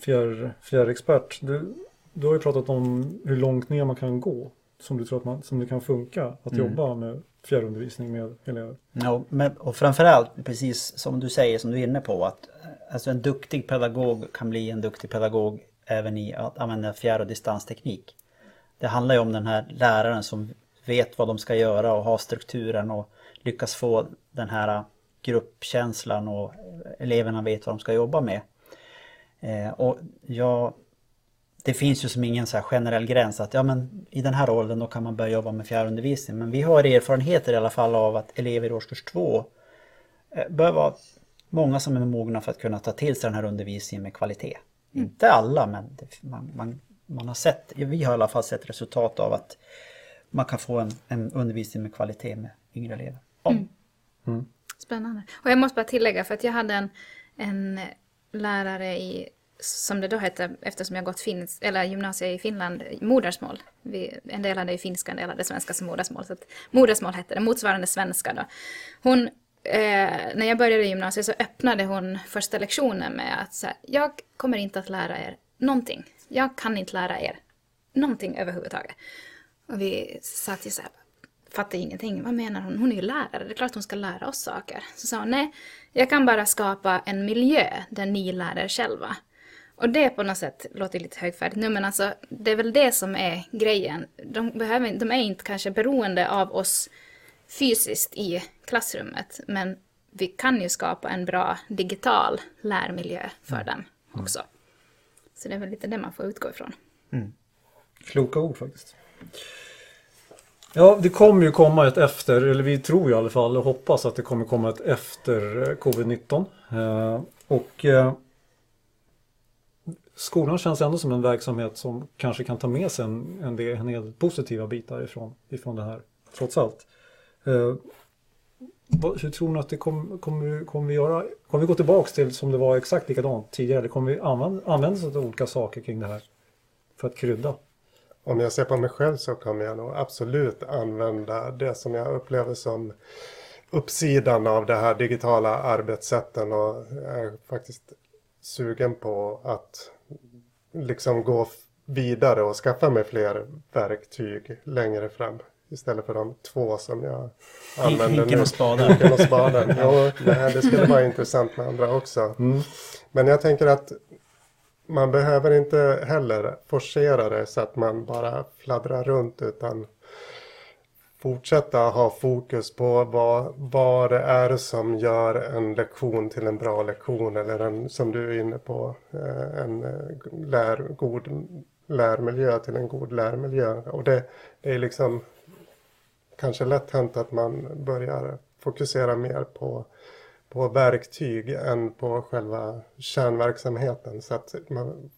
fjärr, fjärrexpert, du, du har ju pratat om hur långt ner man kan gå som du tror att man, som det kan funka att jobba med fjärrundervisning med elever. Ja, men, och framförallt precis som du säger, som du är inne på, att alltså en duktig pedagog kan bli en duktig pedagog även i att använda fjärr och distansteknik. Det handlar ju om den här läraren som vet vad de ska göra och har strukturen och lyckas få den här gruppkänslan och eleverna vet vad de ska jobba med. Eh, och jag, det finns ju som ingen så här generell gräns att ja men i den här åldern då kan man börja jobba med fjärrundervisning. Men vi har erfarenheter i alla fall av att elever i årskurs två eh, bör vara många som är mogna för att kunna ta till sig den här undervisningen med kvalitet. Inte alla men det, man, man, man har sett, vi har i alla fall sett resultat av att man kan få en, en undervisning med kvalitet med yngre elever. Ja. Spännande. Och jag måste bara tillägga för att jag hade en, en lärare i som det då hette, eftersom jag gått finns, eller gymnasiet i Finland, modersmål. Vi, en del hade ju finska, en del hade svenska som modersmål. Så att modersmål hette det, motsvarande svenska då. Hon, eh, när jag började i gymnasiet så öppnade hon första lektionen med att säga, jag kommer inte att lära er någonting. Jag kan inte lära er någonting överhuvudtaget. Och vi satt ju så här, fattade ingenting. Vad menar hon? Hon är ju lärare, det är klart hon ska lära oss saker. Så sa hon, nej, jag kan bara skapa en miljö där ni lär er själva. Och det på något sätt låter lite högfärdigt nu, men alltså det är väl det som är grejen. De, behöver, de är inte kanske beroende av oss fysiskt i klassrummet, men vi kan ju skapa en bra digital lärmiljö för mm. dem också. Så det är väl lite det man får utgå ifrån. Mm. Kloka ord faktiskt. Ja, det kommer ju komma ett efter, eller vi tror i alla fall och hoppas att det kommer komma ett efter eh, covid-19. Eh, och eh, skolan känns ändå som en verksamhet som kanske kan ta med sig en, en, del, en del positiva bitar ifrån, ifrån det här, trots allt. Eh, hur tror ni att det kommer, kommer, kommer vi göra? Kommer vi gå tillbaka till som det var exakt likadant tidigare? Eller kommer vi använda, använda oss av olika saker kring det här för att krydda? om jag ser på mig själv så kommer jag nog absolut använda det som jag upplever som uppsidan av det här digitala arbetssätten och är faktiskt sugen på att liksom gå vidare och skaffa mig fler verktyg längre fram. Istället för de två som jag använder nu. Hinken och spaden. Hinken och spaden. Jo, det, det skulle vara intressant med andra också. Mm. Men jag tänker att man behöver inte heller forcera det så att man bara fladdrar runt utan fortsätta ha fokus på vad, vad det är som gör en lektion till en bra lektion eller en, som du är inne på, eh, en eh, lär, god lärmiljö till en god lärmiljö. Och det, det är liksom kanske lätt hänt att man börjar fokusera mer på på verktyg än på själva kärnverksamheten. Så att man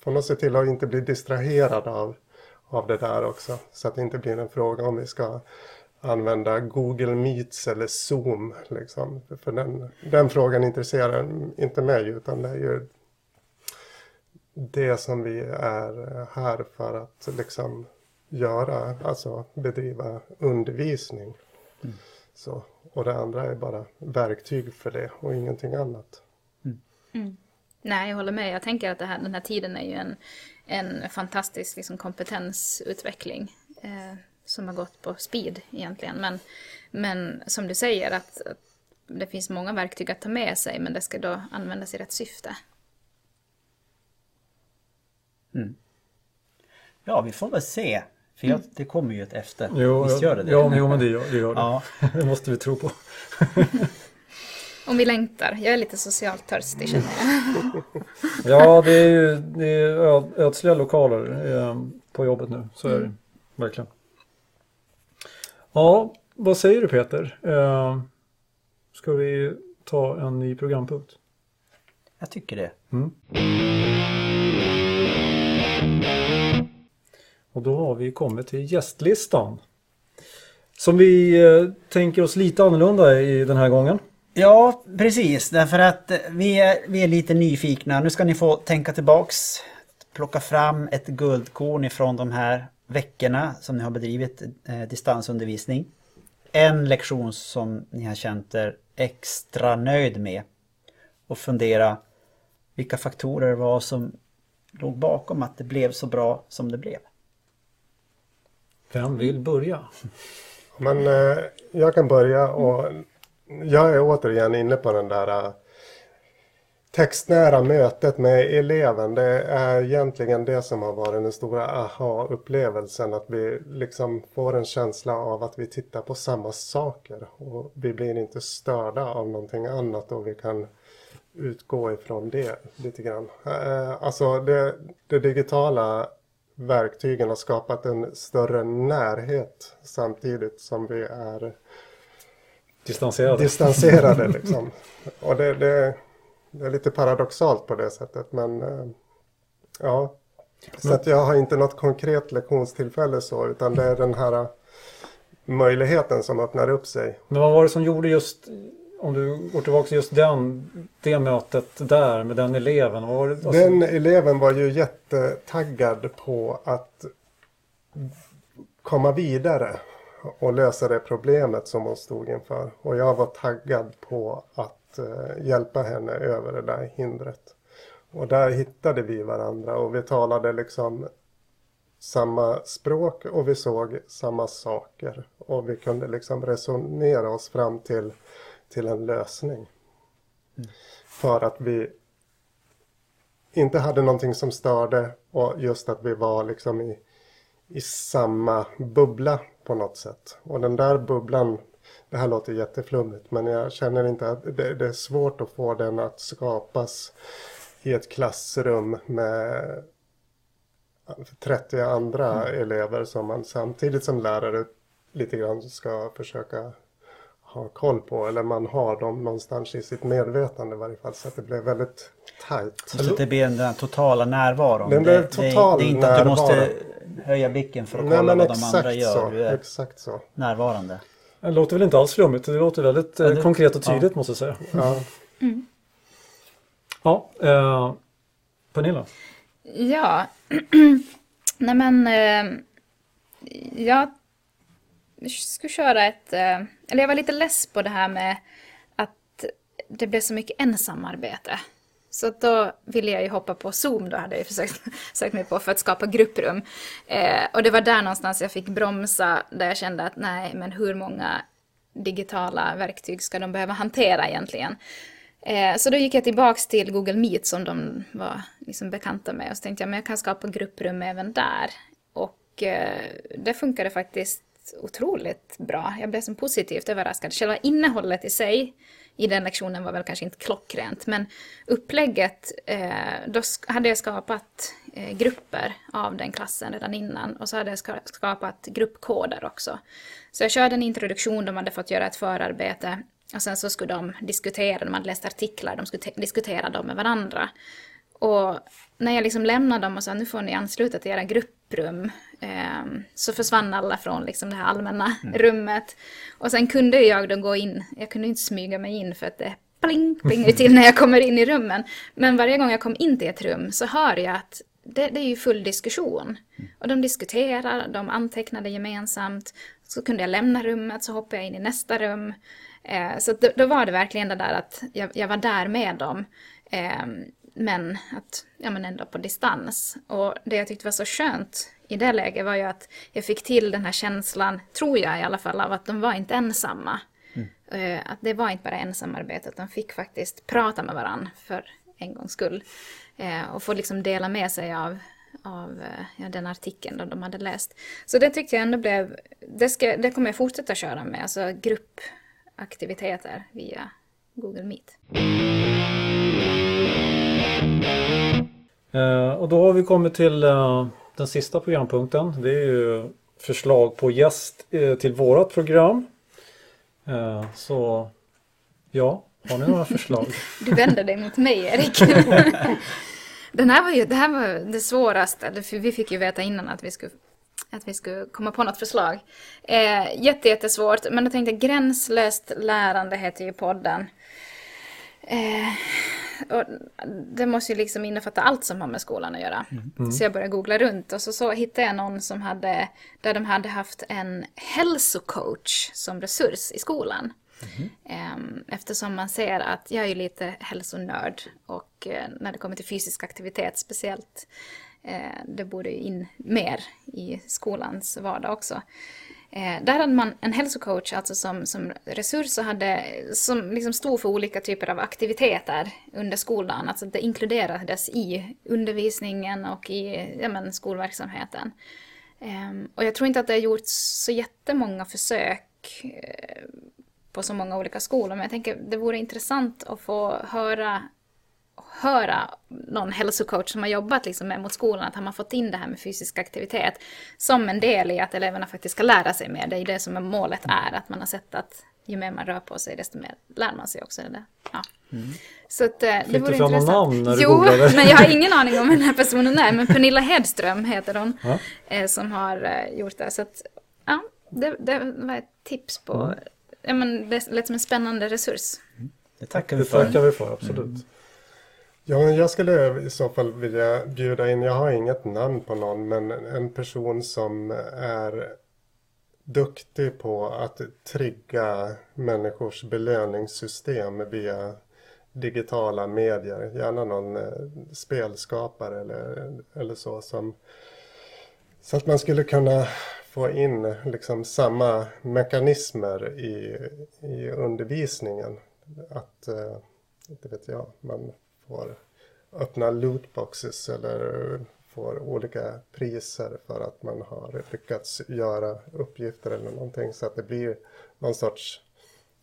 får nog se till att inte bli distraherad av, av det där också. Så att det inte blir en fråga om vi ska använda Google Meets eller Zoom. Liksom. För den, den frågan intresserar inte mig utan det är ju det som vi är här för att liksom göra, alltså bedriva undervisning. Mm. Så, och det andra är bara verktyg för det och ingenting annat. Mm. Mm. Nej, jag håller med. Jag tänker att här, den här tiden är ju en, en fantastisk liksom, kompetensutveckling eh, som har gått på speed egentligen. Men, men som du säger, att, att, det finns många verktyg att ta med sig, men det ska då användas i rätt syfte. Mm. Ja, vi får väl se för jag, det kommer ju ett efter. Jo, Visst gör det det? Ja, jo, men det gör det. Gör det. Ja. det måste vi tro på. Om vi längtar. Jag är lite socialt törstig känner jag. ja, det är ju det är ödsliga lokaler eh, på jobbet nu. Så är det mm. verkligen. Ja, vad säger du Peter? Eh, ska vi ta en ny programpunkt? Jag tycker det. Mm. Och då har vi kommit till gästlistan. Som vi eh, tänker oss lite annorlunda i den här gången. Ja, precis. Därför att vi är, vi är lite nyfikna. Nu ska ni få tänka tillbaks. Plocka fram ett guldkorn ifrån de här veckorna som ni har bedrivit eh, distansundervisning. En lektion som ni har känt er extra nöjd med. Och fundera vilka faktorer det var som låg bakom att det blev så bra som det blev. Vem vill börja? Men eh, jag kan börja och jag är återigen inne på den där äh, textnära mötet med eleven. Det är egentligen det som har varit den stora aha-upplevelsen. Att vi liksom får en känsla av att vi tittar på samma saker. Och vi blir inte störda av någonting annat och vi kan utgå ifrån det lite grann. Äh, alltså det, det digitala verktygen har skapat en större närhet samtidigt som vi är distanserade. distanserade liksom. Och det, det, det, är lite paradoxalt på det sättet men eh, ja. Så att jag har inte något konkret lektionstillfälle så utan det är den här möjligheten som öppnar upp sig. Men vad var det som gjorde just om du går tillbaka till just den, det mötet där med den eleven. Var det, alltså, Den eleven var ju jättetaggad på att komma vidare och lösa det problemet som hon stod inför. Och jag var taggad på att eh, hjälpa henne över det där hindret. Och där hittade vi varandra och vi talade liksom samma språk och vi såg samma saker. Och vi kunde liksom resonera oss fram till, till en lösning. För att vi inte hade någonting som störde och just att vi var liksom i, i samma bubbla på något sätt. Och den där bubblan, det här låter jätteflummigt men jag känner inte att det, det är svårt att få den att skapas i ett klassrum med 30 andra elever som man samtidigt som lärare lite grann ska försöka ha koll på. Eller man har dem någonstans i sitt medvetande i varje fall. Så att det blev väldigt tajt. Så att det blir den där totala närvaron. Den det, blev det, total det är inte att du måste närvaro. höja blicken för att Nej kolla vad de andra gör. så. Du är Exakt så. närvarande. Det låter väl inte alls flummigt. Det låter väldigt eh, Ja, det- konkret och tydligt måste jag säga. Ja. Ja, eh, Pernilla. Ja, nej men eh, jag skulle köra ett, eh, eller jag var lite less på det här med att det blev så mycket ensamarbete. Så att då ville jag ju hoppa på Zoom, då hade jag ju försökt, sökt mig på för att skapa grupprum. Eh, och det var där någonstans jag fick bromsa, där jag kände att nej, men hur många digitala verktyg ska de behöva hantera egentligen? Eh, så då gick jag tillbaks till Google Meet som de var liksom bekanta med och så tänkte jag men jag kan skapa grupprum även där. Och eh, det funkade faktiskt otroligt bra. Jag blev så positivt överraskad. Själva innehållet i sig i den lektionen var väl kanske inte klockrent men upplägget, eh, då hade jag skapat eh, grupper av den klassen redan innan och så hade jag skapat gruppkoder också. Så jag körde en introduktion, de hade fått göra ett förarbete och sen så skulle de diskutera, de hade läst artiklar, de skulle diskutera dem med varandra. Och när jag liksom lämnade dem och sa nu får ni ansluta till era grupprum ehm, så försvann alla från liksom det här allmänna rummet. Och sen kunde jag då gå in, jag kunde inte smyga mig in för att det pling, plingar till när jag kommer in i rummen. Men varje gång jag kom in till ett rum så hör jag att det, det är ju full diskussion. Och de diskuterar, de antecknade gemensamt. Så kunde jag lämna rummet, så hoppade jag in i nästa rum. Eh, så då, då var det verkligen det där att jag, jag var där med dem. Eh, men att, ja men ändå på distans. Och det jag tyckte var så skönt i det läget var ju att jag fick till den här känslan, tror jag i alla fall, av att de var inte ensamma. Eh, Att det var inte bara ensamarbete, utan de fick faktiskt prata med varandra för en gångs skull. Eh, Och få liksom dela med sig av, av eh, ja, den artikeln de hade läst. Så det tyckte jag ändå blev, det, ska, det kommer jag fortsätta köra med, alltså gruppaktiviteter via Google Meet. Eh, och då har vi kommit till eh, den sista programpunkten. Det är ju förslag på gäst eh, till vårat program. Eh, så ja, har ni några förslag? Du vänder dig mot mig, Erik. Den här var ju, det här var det svåraste, vi fick ju veta innan att vi skulle, att vi skulle komma på något förslag. Eh, jätte, jättesvårt, men jag tänkte gränslöst lärande heter ju podden. Eh, och det måste ju liksom innefatta allt som har med skolan att göra. Så jag började googla runt och så, så hittade jag någon som hade, där de hade haft en hälsocoach som resurs i skolan. Ehm, Eftersom man ser att jag är ju lite hälsonörd och eh, när det kommer till fysisk aktivitet speciellt, eh, det borde ju in mer i skolans vardag också. Eh, där hade man en hälsocoach alltså som, som resurs och hade, som liksom stod för olika typer av aktiviteter under skoldagen. Alltså det inkluderades i undervisningen och i ja, men, skolverksamheten. Ehm, och jag tror inte att det har gjorts så jättemånga försök eh, på så många olika skolor. Men jag tänker det vore intressant att få höra, höra någon hälsocoach som har jobbat liksom med mot skolan, att har man fått in det här med fysisk aktivitet som en del i att eleverna faktiskt ska lära sig mer. Det är det som är målet är, att man har sett att ju mer man rör på sig desto mer lär man sig också. Eller? Ja. Så att, eh, det Fick du vore fram någon intressant. namn när du jo, googlade? men jag har ingen aning om vem den här personen är. Men Pernilla Hedström heter hon. Ja. Eh, som har eh, gjort det. Så att, ja, det, det var ett tips på ja, men det lät som en spännande resurs. Det tackar Det vi för. tackar vi för, absolut. Ja, men jag skulle i så fall vilja bjuda in, jag har inget namn på någon, men en person som är duktig på att trigga människors belöningssystem via digitala medier. Gärna någon eh, spelskapare eller, eller så som så att man skulle kunna få in liksom samma mekanismer i, i undervisningen. Att, eh, inte vet jag, man får öppna lootboxes eller får olika priser för att man har lyckats göra uppgifter eller någonting. Så att det blir någon sorts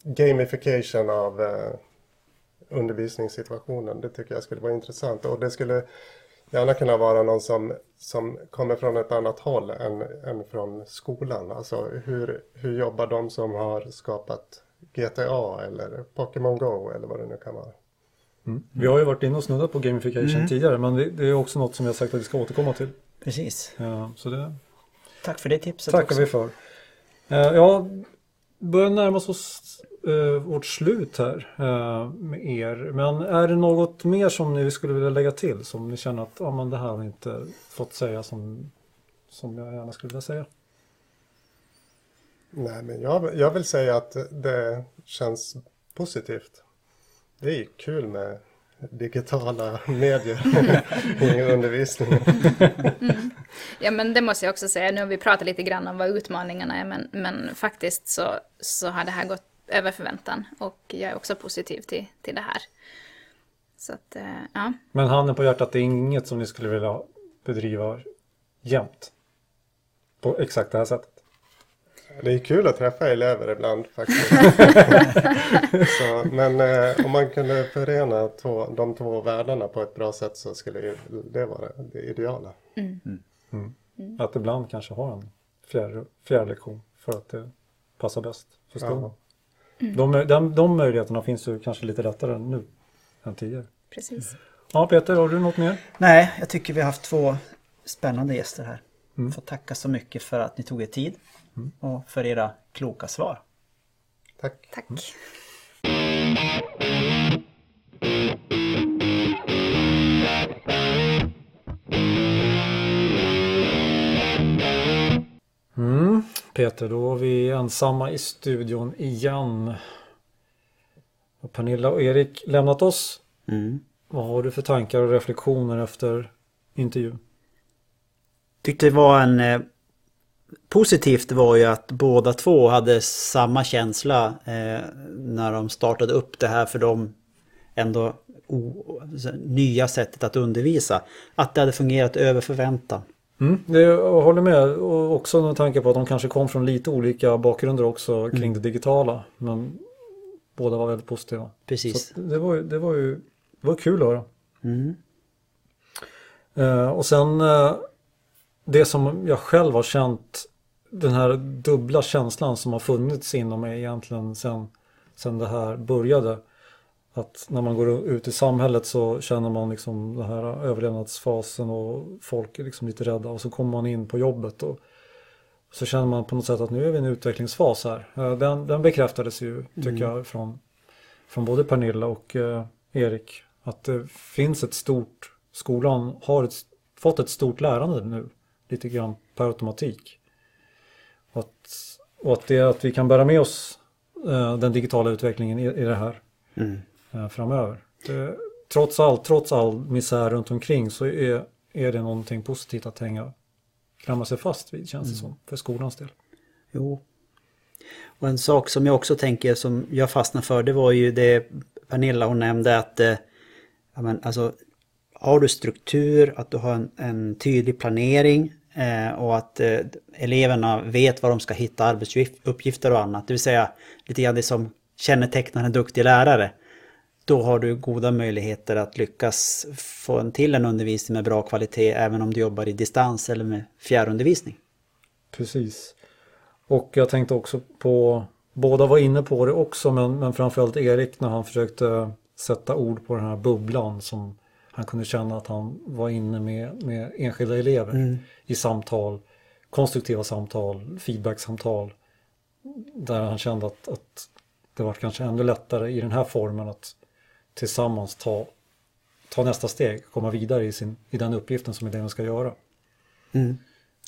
gamification av eh, undervisningssituationen. Det tycker jag skulle vara intressant. Och det skulle gärna kunna vara någon som, som kommer från ett annat håll än, än från skolan. Alltså hur, hur jobbar de som har skapat GTA eller Pokémon Go eller vad det nu kan vara. Vi har ju varit inne och snuddat på gamification tidigare men det, det är också något som har sagt att vi ska återkomma till. Precis. Ja, så det Tack för det tipset tackar också. vi för. Eh, Ja, börjar närma oss eh, vårt slut här eh, med er. Men är det något mer som ni skulle vilja lägga till som ni känner att ja, men det här har inte fått säga som, som jag gärna skulle vilja säga? Nej, men jag, jag vill säga att det känns positivt. Det är kul med digitala medier i undervisningen. Ja men det måste jag också säga, nu har vi pratat lite grann om vad utmaningarna är men, men faktiskt så, så har det här gått över förväntan och jag är också positiv till, till det här. Så att, eh, ja. Men handen på hjärtat, det är inget som ni skulle vilja bedriva jämt? På exakt det här sättet? Det är kul att träffa elever ibland faktiskt. så, men eh, om man kunde förena två, de två världarna på ett bra sätt så skulle ju det vara det ideala. Att ibland kanske ha en fjärde, fjärde lektion för att det passar bäst för skolan. De, de, de möjligheterna finns ju kanske lite lättare nu än tidigare. Precis. Ja, Peter, har du något mer? Nej, jag tycker vi har haft två spännande gäster här. Mm. Får tacka så mycket för att ni tog er tid och för era kloka svar. Tack. Tack. Mm. Peter, då är vi ensamma i studion igen. Och Pernilla och Erik lämnat oss. Mm. Vad har du för tankar och reflektioner efter intervjun? Tyckte det var en... Positivt var ju att båda två hade samma känsla eh, när de startade upp det här för dem ändå o, så- nya sättet att undervisa. Att det hade fungerat över förväntan. Mm, det, jag håller med och också med tanke på att de kanske kom från lite olika bakgrunder också kring det digitala. Men båda var väldigt positiva. Precis. Så det, var, det var ju det var kul att höra. Mm. Eh, och sen eh, det som jag själv har känt, den här dubbla känslan som har funnits inom mig egentligen sen, sen det här började. Att när man går ut i samhället så känner man liksom den här överlevnadsfasen och folk är liksom lite rädda och så kommer man in på jobbet och så känner man på något sätt att nu är vi i en utvecklingsfas här. Den, den bekräftades ju, tycker jag, från, från både Pernilla och eh, Erik. Att det finns ett stort, skolan har ett, fått ett stort lärande nu, lite grann per automatik. Och att, och att det att vi kan bära med oss eh, den digitala utvecklingen i, i det här Mm. eh, framöver. Det, trots allt, trots all misär runt omkring så är, är det någonting positivt att hänga, klamra sig fast vid känns det som, för skolans del. Jo. Och en sak som jag också tänker som jag fastnade för det var ju det Pernilla hon nämnde att eh, ja, men, alltså, har du struktur, att du har en, en tydlig planering eh, och att eh, eleverna vet var de ska hitta arbetsuppgifter och annat. Det vill säga lite grann det som kännetecknar en duktig lärare. Då har du goda möjligheter att lyckas få en till en undervisning med bra kvalitet även om du jobbar i distans eller med fjärrundervisning. Precis. Och jag tänkte också på, båda var inne på det också, men, men framförallt Erik när han försökte sätta ord på den här bubblan som han kunde känna att han var inne med, med enskilda elever i samtal, konstruktiva samtal, feedbacksamtal. Där han kände att, att det var kanske ännu lättare i den här formen att tillsammans ta, ta nästa steg, komma vidare i, sin, i den uppgiften som eleven ska göra. Mm.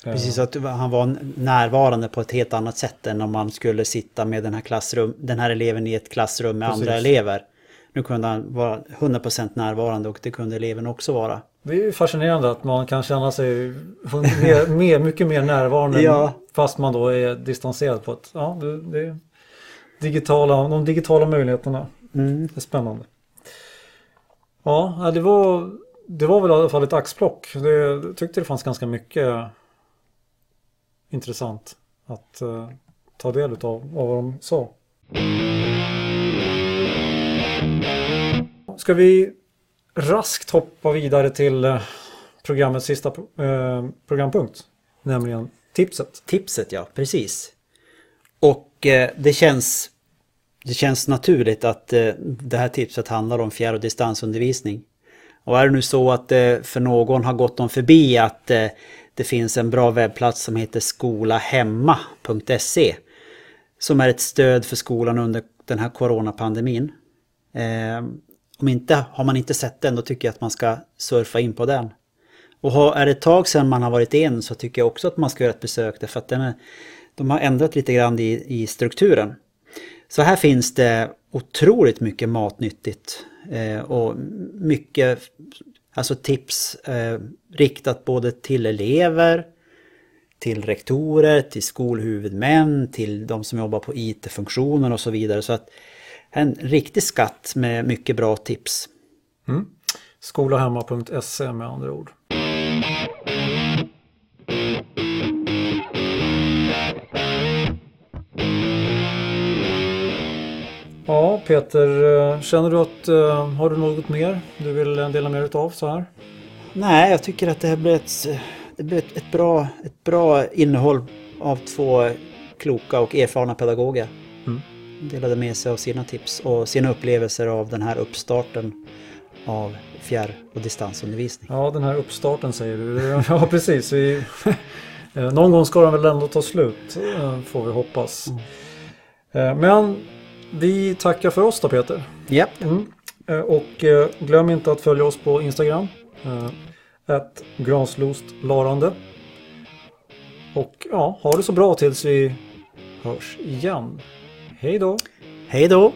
Precis, att han var närvarande på ett helt annat sätt än om man skulle sitta med den här, klassrum, den här eleven i ett klassrum med Precis. andra elever. Nu kunde han vara 100% närvarande och det kunde eleven också vara. Det är fascinerande att man kan känna sig mer, mer, mycket mer närvarande ja. fast man då är distanserad på ett... Ja, det, det digitala, de digitala möjligheterna. Mm. Det är spännande. Ja, det var, det var väl i alla fall ett axplock. Det, jag tyckte det fanns ganska mycket intressant att uh, ta del av, av vad de sa. Ska vi raskt hoppa vidare till eh, programmets sista eh, programpunkt. Nämligen tipset. Tipset ja, precis. Och eh, det känns det känns naturligt att det här tipset handlar om fjärr och distansundervisning. Och är det nu så att det för någon har gått dem förbi att det finns en bra webbplats som heter skolahemma.se som är ett stöd för skolan under den här coronapandemin. Om inte, har man inte sett den då tycker jag att man ska surfa in på den. Och är det ett tag sedan man har varit in så tycker jag också att man ska göra ett besök därför att den är, de har ändrat lite grann i, i strukturen. Så här finns det otroligt mycket matnyttigt eh, och mycket Alltså tips eh, riktat både till elever, till rektorer, till skolhuvudmän, till de som jobbar på IT-funktioner och så vidare. Så att en riktig skatt med mycket bra tips. Mm. Skolahemma.se med andra ord. Ja, Peter, eh, känner du att, uh, har du något mer du vill dela med dig av så här? Nej, jag tycker att det här blir ett, det blir ett, ett, bra, ett bra innehåll av två kloka och erfarna pedagoger. Delade med sig av sina tips och sina upplevelser av den här uppstarten av fjärr och distansundervisning. Ja, den här uppstarten säger du. Ja, precis. Vi, eh, någon gång ska den väl ändå ta slut, får vi hoppas. Mm. Men vi tackar för oss då Peter. Japp. Yep. Mm. Eh, och eh, glöm inte att följa oss på Instagram. Ett eh, granslostlarande. Och ja, ha det så bra tills vi hörs igen. Hej då! Hej då!